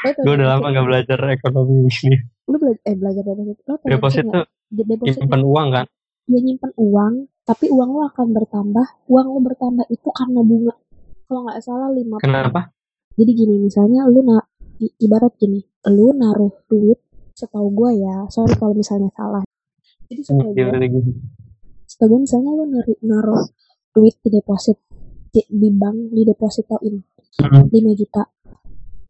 gue udah lama gak belajar ekonomi di sini. Lu belajar eh belajar deposit. Lo deposit tuh deposit simpan uang kan? Dia nyimpan uang tapi uang lo akan bertambah. Uang lo bertambah itu karena bunga. Kalau nggak salah lima kenapa? Jadi gini misalnya lu na ibarat gini lu naruh duit setahu gue ya sorry kalau misalnya salah. Jadi setahu gue setahu gue misalnya lu naruh, naruh duit di deposit di, di bank di depositoin Hmm. 5 juta.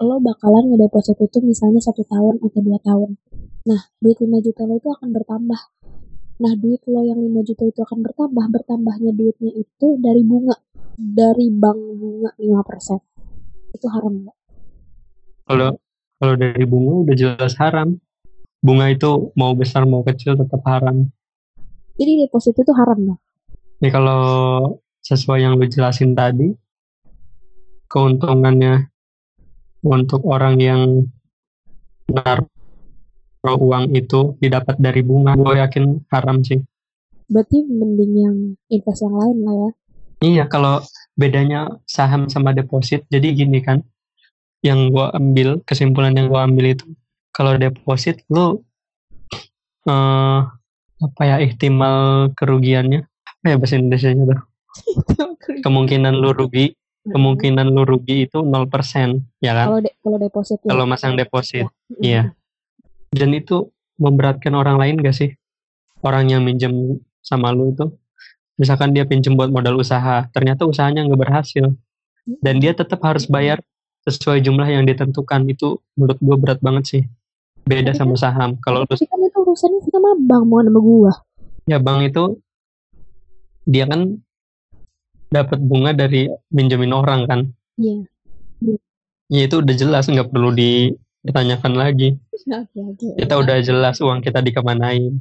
Lo bakalan ngedeposit itu misalnya satu tahun atau dua tahun. Nah duit 5 juta lo itu akan bertambah nah duit lo yang 5 juta itu akan bertambah bertambahnya duitnya itu dari bunga dari bank bunga 5% itu haram nggak? kalau kalau dari bunga udah jelas haram bunga itu mau besar mau kecil tetap haram jadi deposit itu haram nggak? Nih kalau sesuai yang lu jelasin tadi, keuntungannya untuk orang yang naruh uang itu didapat dari bunga, gue yakin haram sih. berarti mending yang invest yang lain lah ya. Iya, kalau bedanya saham sama deposit, jadi gini kan, yang gue ambil, kesimpulan yang gue ambil itu, kalau deposit lu eh apa ya ihtimal kerugiannya? Apa ya bahasa Indonesia tuh? Kemungkinan lu rugi kemungkinan lu rugi itu 0% ya kan? Kalau de- kalau deposit ya. kalau masang deposit Mm. iya dan itu memberatkan orang lain gak sih? Orang yang minjem sama lu itu. Misalkan dia pinjem buat modal usaha ternyata usahanya nggak berhasil. Dan dia tetap harus bayar sesuai jumlah yang ditentukan. Itu menurut gue berat banget sih. Beda Tapi sama saham. Kalau lu kan itu urusannya sama bank mau sama gua. Ya bank itu dia kan dapat bunga dari minjemin orang kan? Iya. Ya itu udah jelas nggak perlu ditanyakan lagi. Kita udah jelas uang kita dikemanain.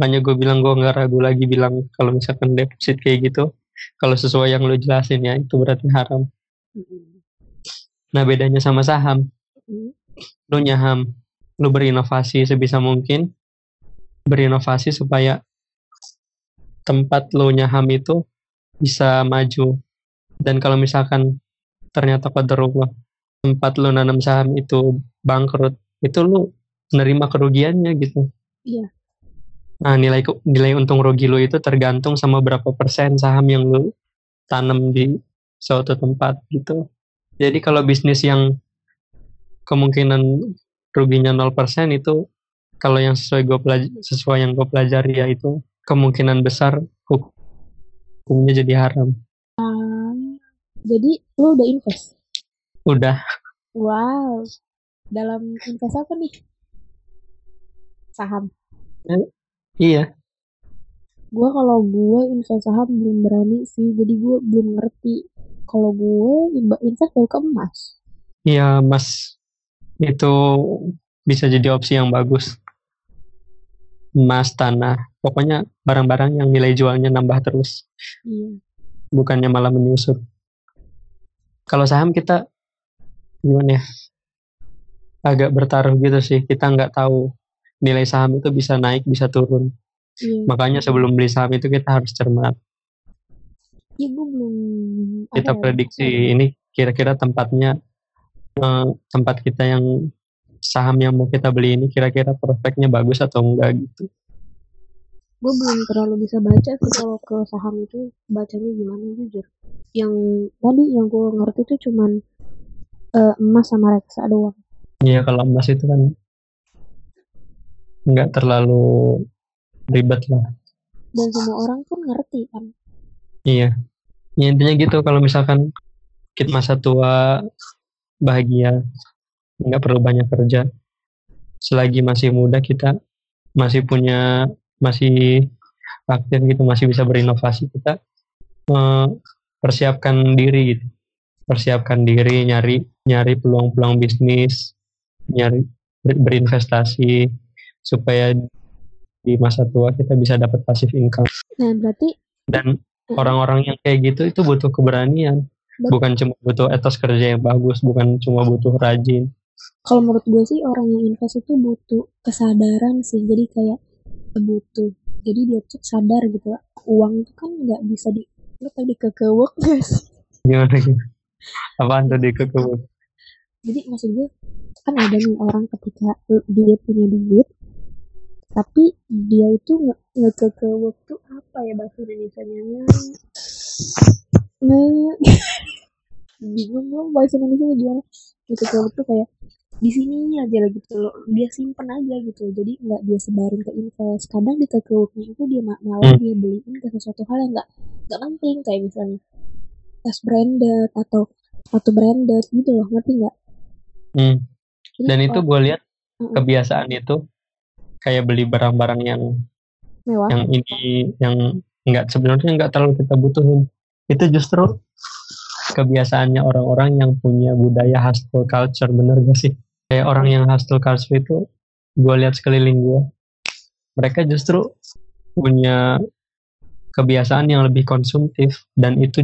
Makanya gue bilang gue nggak ragu lagi bilang kalau misalkan deposit kayak gitu kalau sesuai yang lo jelasin ya itu berarti haram. Nah bedanya sama saham. Mm. lo nyaham lo berinovasi sebisa mungkin berinovasi supaya tempat lo nyaham itu bisa maju. Dan kalau misalkan ternyata qadarullah tempat lo nanam saham itu bangkrut itu lo nerima kerugiannya gitu Iya. nah nilai nilai untung rugi lo itu tergantung sama berapa persen saham yang lo tanam di suatu tempat gitu jadi kalau bisnis yang kemungkinan ruginya 0% itu kalau yang sesuai gue pelaj- sesuai yang gue pelajari ya itu kemungkinan besar huk- hukumnya jadi haram Ah, jadi lu udah invest? Udah Wow. Dalam invest apa nih? Saham. iya Gua kalau gue invest saham belum berani sih, jadi gue belum ngerti. Kalau gue invest baru ke emas. iya mas itu bisa jadi opsi yang bagus emas tanah pokoknya barang-barang yang nilai jualnya nambah terus Iya. bukannya malah menyusut kalau saham kita gimana ya agak bertaruh gitu sih kita nggak tahu nilai saham itu bisa naik bisa turun Iya. makanya sebelum beli saham itu kita harus cermat Iya gue belum. kita ya, prediksi ya, ini kira-kira tempatnya eh, tempat kita yang saham yang mau kita beli ini kira-kira prospeknya bagus atau enggak gitu Gue belum terlalu bisa baca sih kalau ke saham itu bacanya gimana jujur. Yang tadi yang gue ngerti itu cuman eh, emas sama reksa doang. Iya kalau emas itu kan nggak terlalu ribet lah Dan semua orang pun ngerti kan. iya ya, intinya gitu kalau misalkan kita masa tua bahagia nggak perlu banyak kerja selagi masih muda kita masih punya masih aktif gitu masih bisa berinovasi kita eh, persiapkan diri gitu persiapkan diri nyari nyari peluang-peluang bisnis nyari ber- berinvestasi supaya di masa tua kita bisa dapat passive income Nah berarti dan orang-orang yang kayak gitu itu butuh keberanian Betul. bukan cuma butuh etos kerja yang bagus bukan cuma butuh rajin kalau menurut gue sih orang yang invest itu butuh kesadaran sih. Jadi kayak butuh. Jadi dia tuh sadar gitu. Uang itu kan nggak bisa di lu tadi kekewek gak sih? gimana gitu apaan tadi kekebun Jadi maksud gue kan ada nih orang ketika dia punya duit tapi dia itu nge ngekekewek tuh apa ya bahasa Indonesia-nya? Nge bingung gue bahasa Indonesia gimana? Ngekekewek tuh kayak di sini aja lah gitu loh dia simpen aja gitu jadi nggak dia sebarin ke invest kadang di kekeweknya itu dia ma- malah Hmm. dia beliin ke sesuatu hal yang nggak nggak penting kayak misalnya tas branded atau sepatu branded gitu loh ngerti nggak Hmm. Jadi dan itu gue lihat Mm-mm. kebiasaan itu kayak beli barang-barang yang mewah yang ini yang nggak sebenarnya nggak terlalu kita butuhin itu justru kebiasaannya orang-orang yang punya budaya hustle culture bener gak sih kayak orang yang hustle culture itu gue lihat sekeliling gue mereka justru punya kebiasaan yang lebih konsumtif dan itu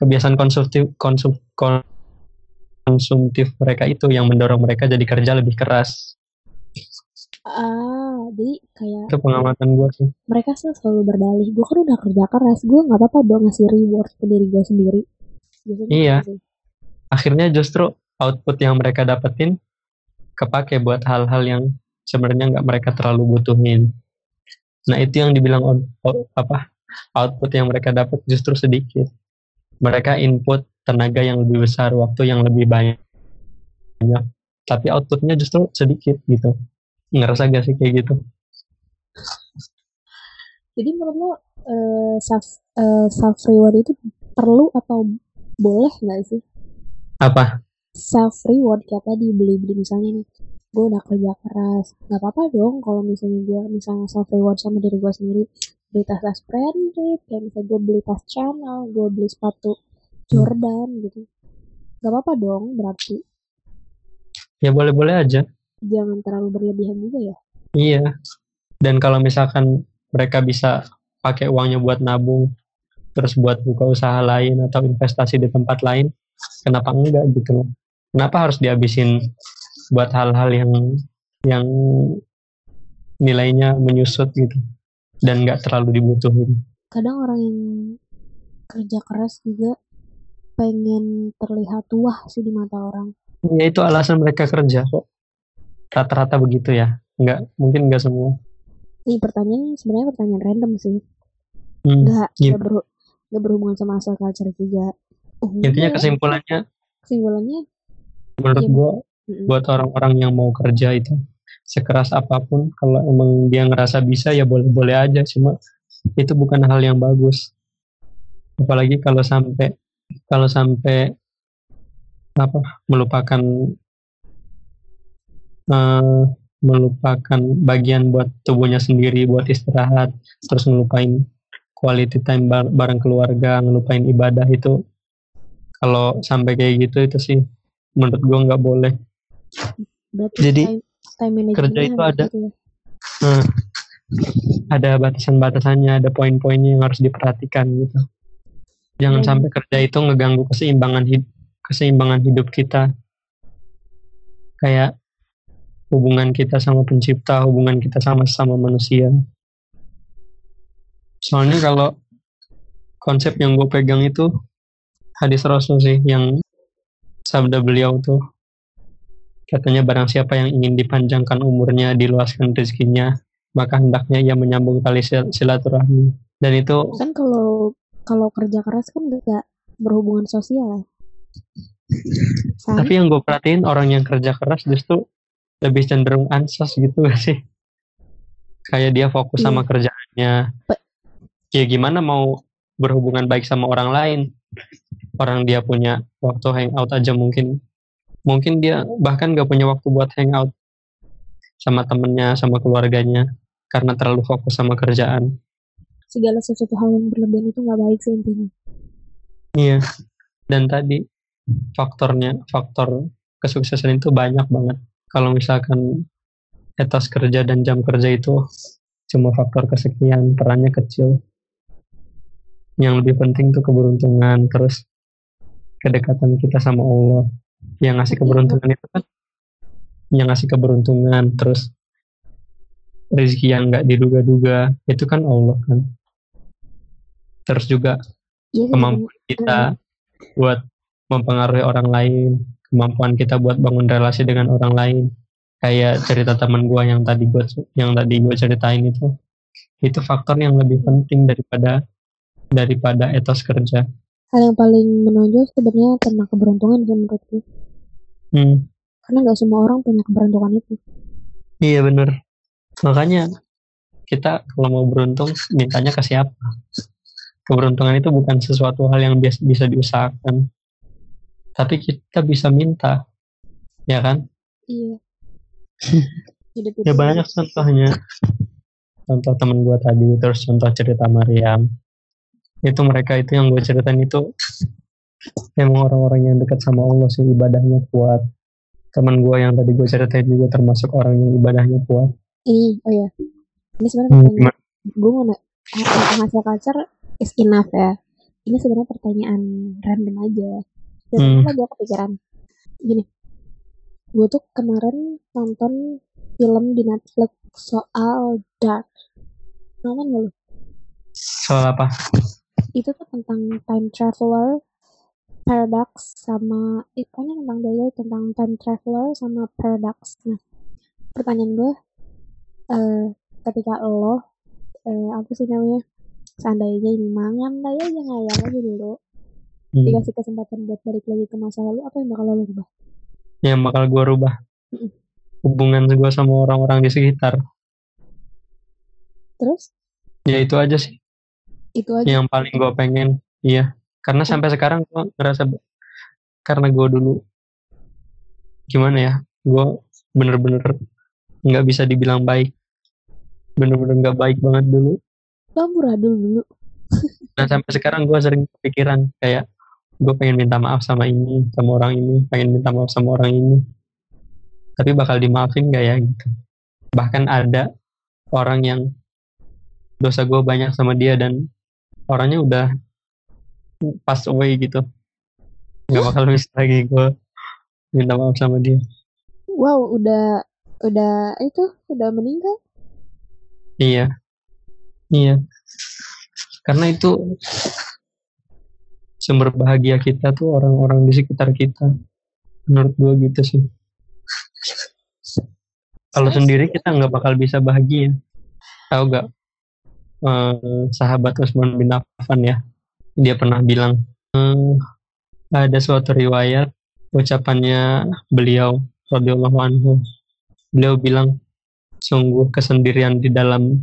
kebiasaan konsumtif konsum kon- konsumtif mereka itu yang mendorong mereka jadi kerja lebih keras ah jadi kayak itu pengamatan gue sih mereka sih selalu berdalih gue kan udah kerja keras gue nggak apa-apa dong ngasih reward ke diri gue sendiri biasanya Iya. gitu sih. akhirnya justru output yang mereka dapetin kepake buat hal-hal yang sebenarnya nggak mereka terlalu butuhin. Nah itu yang dibilang on- o- apa output yang mereka dapat justru sedikit. Mereka input tenaga yang lebih besar, waktu yang lebih banyak, tapi outputnya justru sedikit gitu. Ngerasa gak sih kayak gitu? jadi menurut lo eh, self eh, self reward itu perlu atau boleh nggak sih Apa? self reward kayak tadi beli-beli misalnya nih gue udah kerja keras nggak apa-apa dong kalau misalnya gue misalnya self reward sama diri gue sendiri beli tas tas branded kayak misalnya gue beli tas Chanel gue beli sepatu Jordan gitu Gak apa-apa dong berarti. Ya boleh-boleh aja. Jangan terlalu berlebihan juga ya. Iya. Dan kalau misalkan mereka bisa pakai uangnya buat nabung, terus buat buka usaha lain atau investasi di tempat lain, kenapa enggak gitu loh? Kenapa harus dihabisin buat hal-hal yang yang nilainya menyusut gitu dan nggak terlalu dibutuhin. Kadang orang yang kerja keras juga pengen terlihat tua sih di mata orang. Ya itu alasan mereka kerja kok. Rata-rata begitu ya. Nggak, mungkin nggak semua. Ini pertanyaan sebenarnya pertanyaan random sih. Hmm, Nggak, gitu. nggak, berhu- nggak berhubungan sama asal culture juga. Intinya kesimpulannya kesimpulannya menurut Iya. gua buat orang-orang yang mau kerja itu sekeras apa pun. Kalau emang dia ngerasa bisa ya boleh-boleh aja. Cuma itu bukan hal yang bagus. Apalagi kalau sampai kalau sampai apa melupakan eh, melupakan bagian buat tubuhnya sendiri buat istirahat terus ngelupain quality time bar- bareng keluarga ngelupain ibadah itu. Kalau sampai kayak gitu itu sih menurut gua nggak boleh. Berarti Jadi, time, management kerja itu ada. gitu ya. Nah, ada batasan-batasannya, ada poin-poinnya yang harus diperhatikan gitu. Jangan Dan- sampai kerja itu ngeganggu keseimbangan hidup, keseimbangan hidup kita. Kayak hubungan kita sama pencipta, hubungan kita sama sama manusia. Soalnya kalau konsep yang gue pegang itu hadis Rasul sih yang sabda beliau tuh katanya barang siapa yang ingin dipanjangkan umurnya, diluaskan rezekinya, maka hendaknya ia menyambung tali sil- silaturahmi. Dan itu kan kalau kalau kerja keras kan nggak berhubungan sosial tapi yang gue perhatiin orang yang kerja keras justru lebih cenderung ansos gitu gak sih? Kayak dia fokus Iya. sama kerjaannya. Pe- Ya gimana mau berhubungan baik sama orang lain? Orang dia punya waktu hangout aja mungkin mungkin dia bahkan gak punya waktu buat hangout sama temennya, sama keluarganya karena terlalu fokus sama kerjaan. segala sesuatu hal yang berlebihan itu nggak baik sih intinya. Iya. Dan tadi faktornya, faktor kesuksesan itu banyak banget. Kalau misalkan etos kerja dan jam kerja itu cuma faktor kesekian, perannya kecil. Yang lebih penting tuh keberuntungan, terus kedekatan kita sama Allah. Yang ngasih keberuntungan itu kan yang ngasih keberuntungan, terus rezeki yang nggak diduga-duga, itu kan Allah kan. Terus juga Iya kemampuan kita buat mempengaruhi orang lain, kemampuan kita buat bangun relasi dengan orang lain. Kayak cerita teman gua yang tadi gua yang tadi gua ceritain itu, itu faktor yang lebih penting daripada daripada etos kerja. Hal yang paling menonjol sebenarnya tentang keberuntungan sih menurutku. Hmm, Karena nggak semua orang punya keberuntungan itu. iya bener. Makanya kita kalau mau beruntung mintanya ke siapa? Keberuntungan itu bukan sesuatu hal yang bias- bisa diusahakan, tapi kita bisa minta, ya kan? Iya. Ya banyak contohnya. Contoh temen gue tadi, terus contoh cerita Mariam. Itu mereka itu yang gue ceritain itu emang orang-orang yang dekat sama Allah sih ibadahnya kuat. Temen gue yang tadi gue ceritain juga termasuk orang yang ibadahnya kuat. Ini, oh ya. Ini sebenarnya Hmm. Gue mau na- tentang hasil culture is enough ya. Ini sebenarnya pertanyaan random aja. Dan Hmm. gue kepikiran? Gini. Gue tuh kemarin nonton film di Netflix soal Dark. Nonton gak lu? Soal apa? Itu tuh tentang time traveler, paradox, sama... Eh, pokoknya tentang daya tentang time traveler sama paradox. Nah, pertanyaan gue, eh, ketika lo, eh, apa sih namanya, seandainya ini mangan lah ya, yang ngayal aja dulu. Hmm. Dikasih kesempatan buat balik lagi ke masa lalu, apa yang bakal lo rubah? Yang bakal gue rubah. Mm-mm. Hubungan gue sama orang-orang di sekitar. Terus, Ya itu aja sih. Itu aja. Yang paling gue pengen. Iya. Karena sampai sekarang gue ngerasa karena gue dulu gimana ya gue bener-bener nggak bisa dibilang baik bener-bener nggak baik banget dulu Lo amburadul dulu. nah sampai sekarang gue sering kepikiran kayak gue pengen minta maaf sama ini sama orang ini pengen minta maaf sama orang ini tapi bakal dimaafin gak ya gitu bahkan ada orang yang dosa gue banyak sama dia dan orangnya udah pass away gitu. Nggak bakal bisa lagi gue minta maaf sama dia. Wow udah udah itu udah meninggal? Iya. Iya. Karena itu sumber bahagia kita tuh orang-orang di sekitar kita. Menurut gue gitu sih. Kalau sendiri kita nggak bakal bisa bahagia. Tahu gak eh, sahabat Usman bin Affan ya dia pernah bilang ehm, ada suatu riwayat ucapannya beliau radhiyallahu anhu beliau bilang sungguh kesendirian di dalam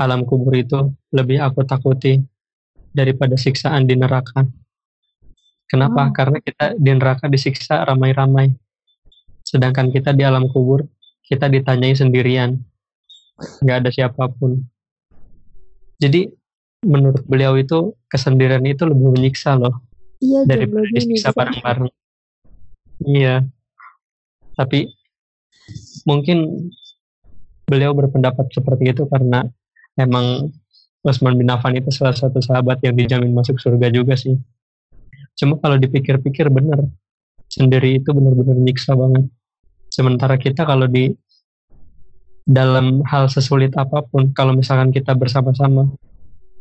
alam kubur itu lebih aku takuti daripada siksaan di neraka. Kenapa? Oh. Karena kita di neraka disiksa ramai-ramai. Sedangkan kita di alam kubur, kita ditanyai sendirian. Nggak ada siapa pun. Jadi, menurut beliau itu, kesendirian itu lebih menyiksa loh. Iya, daripada disiksa bareng-bareng. Iya. Tapi, mungkin beliau berpendapat seperti itu karena emang Utsman bin Affan itu salah satu sahabat yang dijamin masuk surga juga sih. Cuma kalau dipikir-pikir bener, sendiri itu benar-benar nyiksa banget. Sementara kita kalau di dalam hal sesulit apa pun, kalau misalkan kita bersama-sama,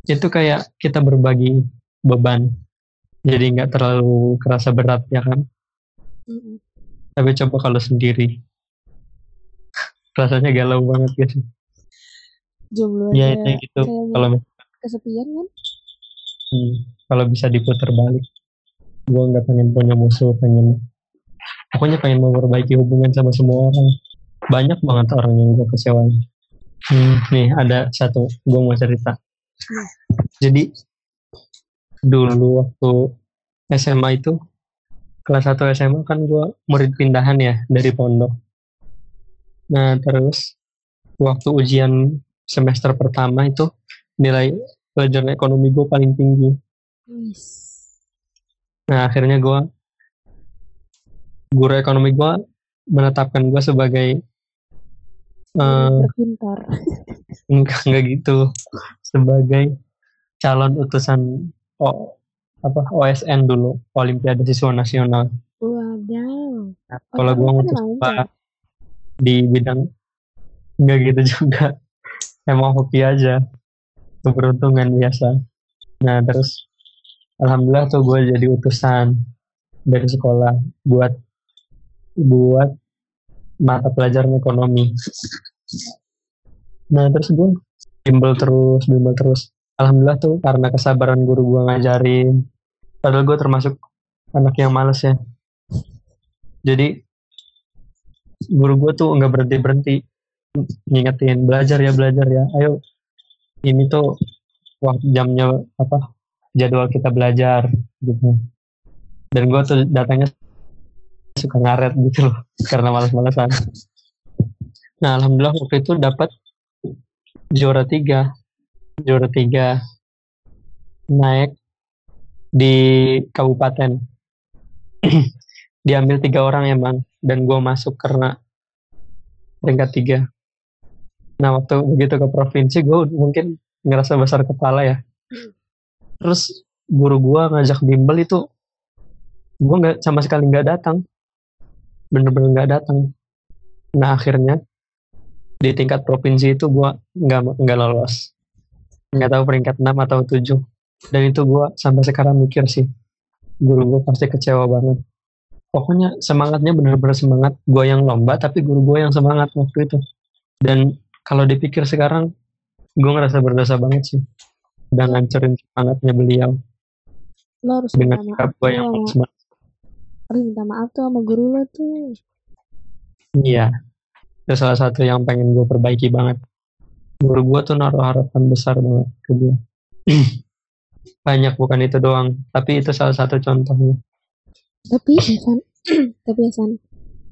itu kayak kita berbagi beban. Jadi nggak terlalu kerasa berat ya kan. Mm-hmm. Tapi coba kalau sendiri, rasanya galau banget guys jomblo ya, itu gitu kalau kesepian kan hmm, kalau bisa diputar balik gue nggak pengen punya musuh pengen pokoknya pengen memperbaiki hubungan sama semua orang banyak banget orang yang gue kecewain. Hmm, nih ada satu. Gue mau cerita. Jadi dulu waktu SMA itu kelas 1 SMA kan gue murid pindahan ya dari pondok. Nah terus waktu ujian semester pertama itu nilai pelajaran ekonomi gue paling tinggi. Nah akhirnya gue guru ekonomi gue menetapkan gue sebagai uh, pintar. enggak enggak gitu sebagai calon utusan oh, apa OSN dulu Olimpiade Siswa Nasional. Waduh. Nah, kalau gue ngutus di bidang enggak gitu juga emang hoki aja keberuntungan biasa nah terus alhamdulillah tuh gue jadi utusan dari sekolah buat buat mata pelajaran ekonomi. Nah terus gue bimbel terus bimbel terus. Alhamdulillah tuh karena kesabaran guru gue ngajarin. Padahal gue termasuk anak yang males ya. Jadi guru gue tuh nggak berhenti berhenti. Ngingetin belajar ya belajar ya. Ayo ini tuh waktu jamnya apa jadwal kita belajar gitu. Dan gue tuh datangnya suka ngaret gitu loh karena malas-malasan nah alhamdulillah waktu itu dapat juara tiga. Juara tiga naik di kabupaten. Diambil tiga orang emang dan gue masuk karena peringkat tiga. Nah waktu begitu ke provinsi gue mungkin ngerasa besar kepala ya. Terus guru gue ngajak bimbel itu gue nggak sama sekali nggak datang, bener-bener nggak datang. Nah akhirnya di tingkat provinsi itu gue nggak nggak lolos, nggak tahu peringkat 6 atau 7 dan itu gue sampai sekarang mikir sih guru gue pasti kecewa banget. Pokoknya semangatnya bener-bener semangat. Gue yang lomba tapi guru gue yang semangat waktu itu. Dan kalau dipikir sekarang gue ngerasa berdosa banget sih udah ngancurin semangatnya beliau. Lo harus dengan sikap gue yang semangat harus minta maaf tuh sama guru lo tuh. Iya. Itu salah satu yang pengen gue perbaiki banget. Guru gue tuh naruh harapan besar banget ke gue banyak bukan itu doang tapi itu salah satu contohnya. Tapi Evan tapi Evan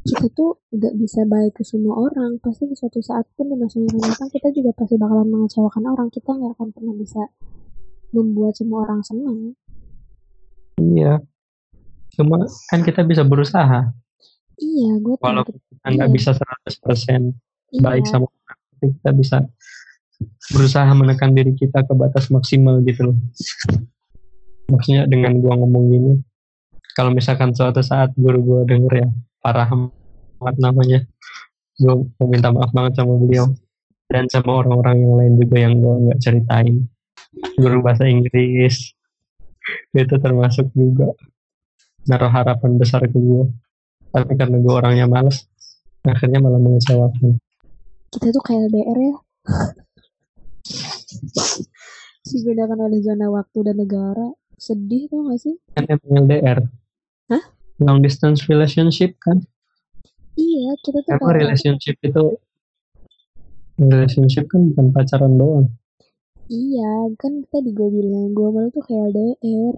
kita tuh gak bisa baik ke semua orang. Pasti di suatu saat pun di masa yang akan kita juga pasti bakalan mengecewakan orang. Kita nggak akan pernah bisa membuat semua orang senang. Iya cuma kan kita bisa berusaha. Iya gue walaupun kita nggak Iya. bisa 100% iya. baik sama kita bisa berusaha menekan diri kita ke batas maksimal gitu loh. Maksudnya dengan gua ngomong gini kalau misalkan suatu saat guru gua denger ya parah amat namanya gua mau minta maaf banget sama beliau dan sama orang-orang yang lain juga yang gua nggak ceritain. Guru bahasa Inggris itu termasuk juga naruh harapan besar ke gua. Tapi karena gua orangnya males akhirnya malah mengecewakan. Kita tuh kayak LDR ya. Dibedakan oleh zona waktu dan negara. Sedih tuh gak sih? Kan emang LDR Hah? long distance relationship kan? Iya kita tuh kayak relationship itu relationship kan bukan pacaran doang. Iya kan tadi gue bilang gue malu tuh kayak LDR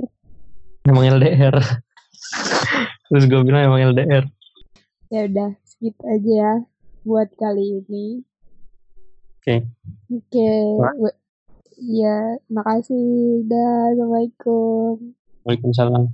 emang LDR terus gue bilang emang LDR ya udah skip aja ya buat kali ini. Oke. Oke Wah. we- ya makasih. Dah assalamualaikum. Waalaikumsalam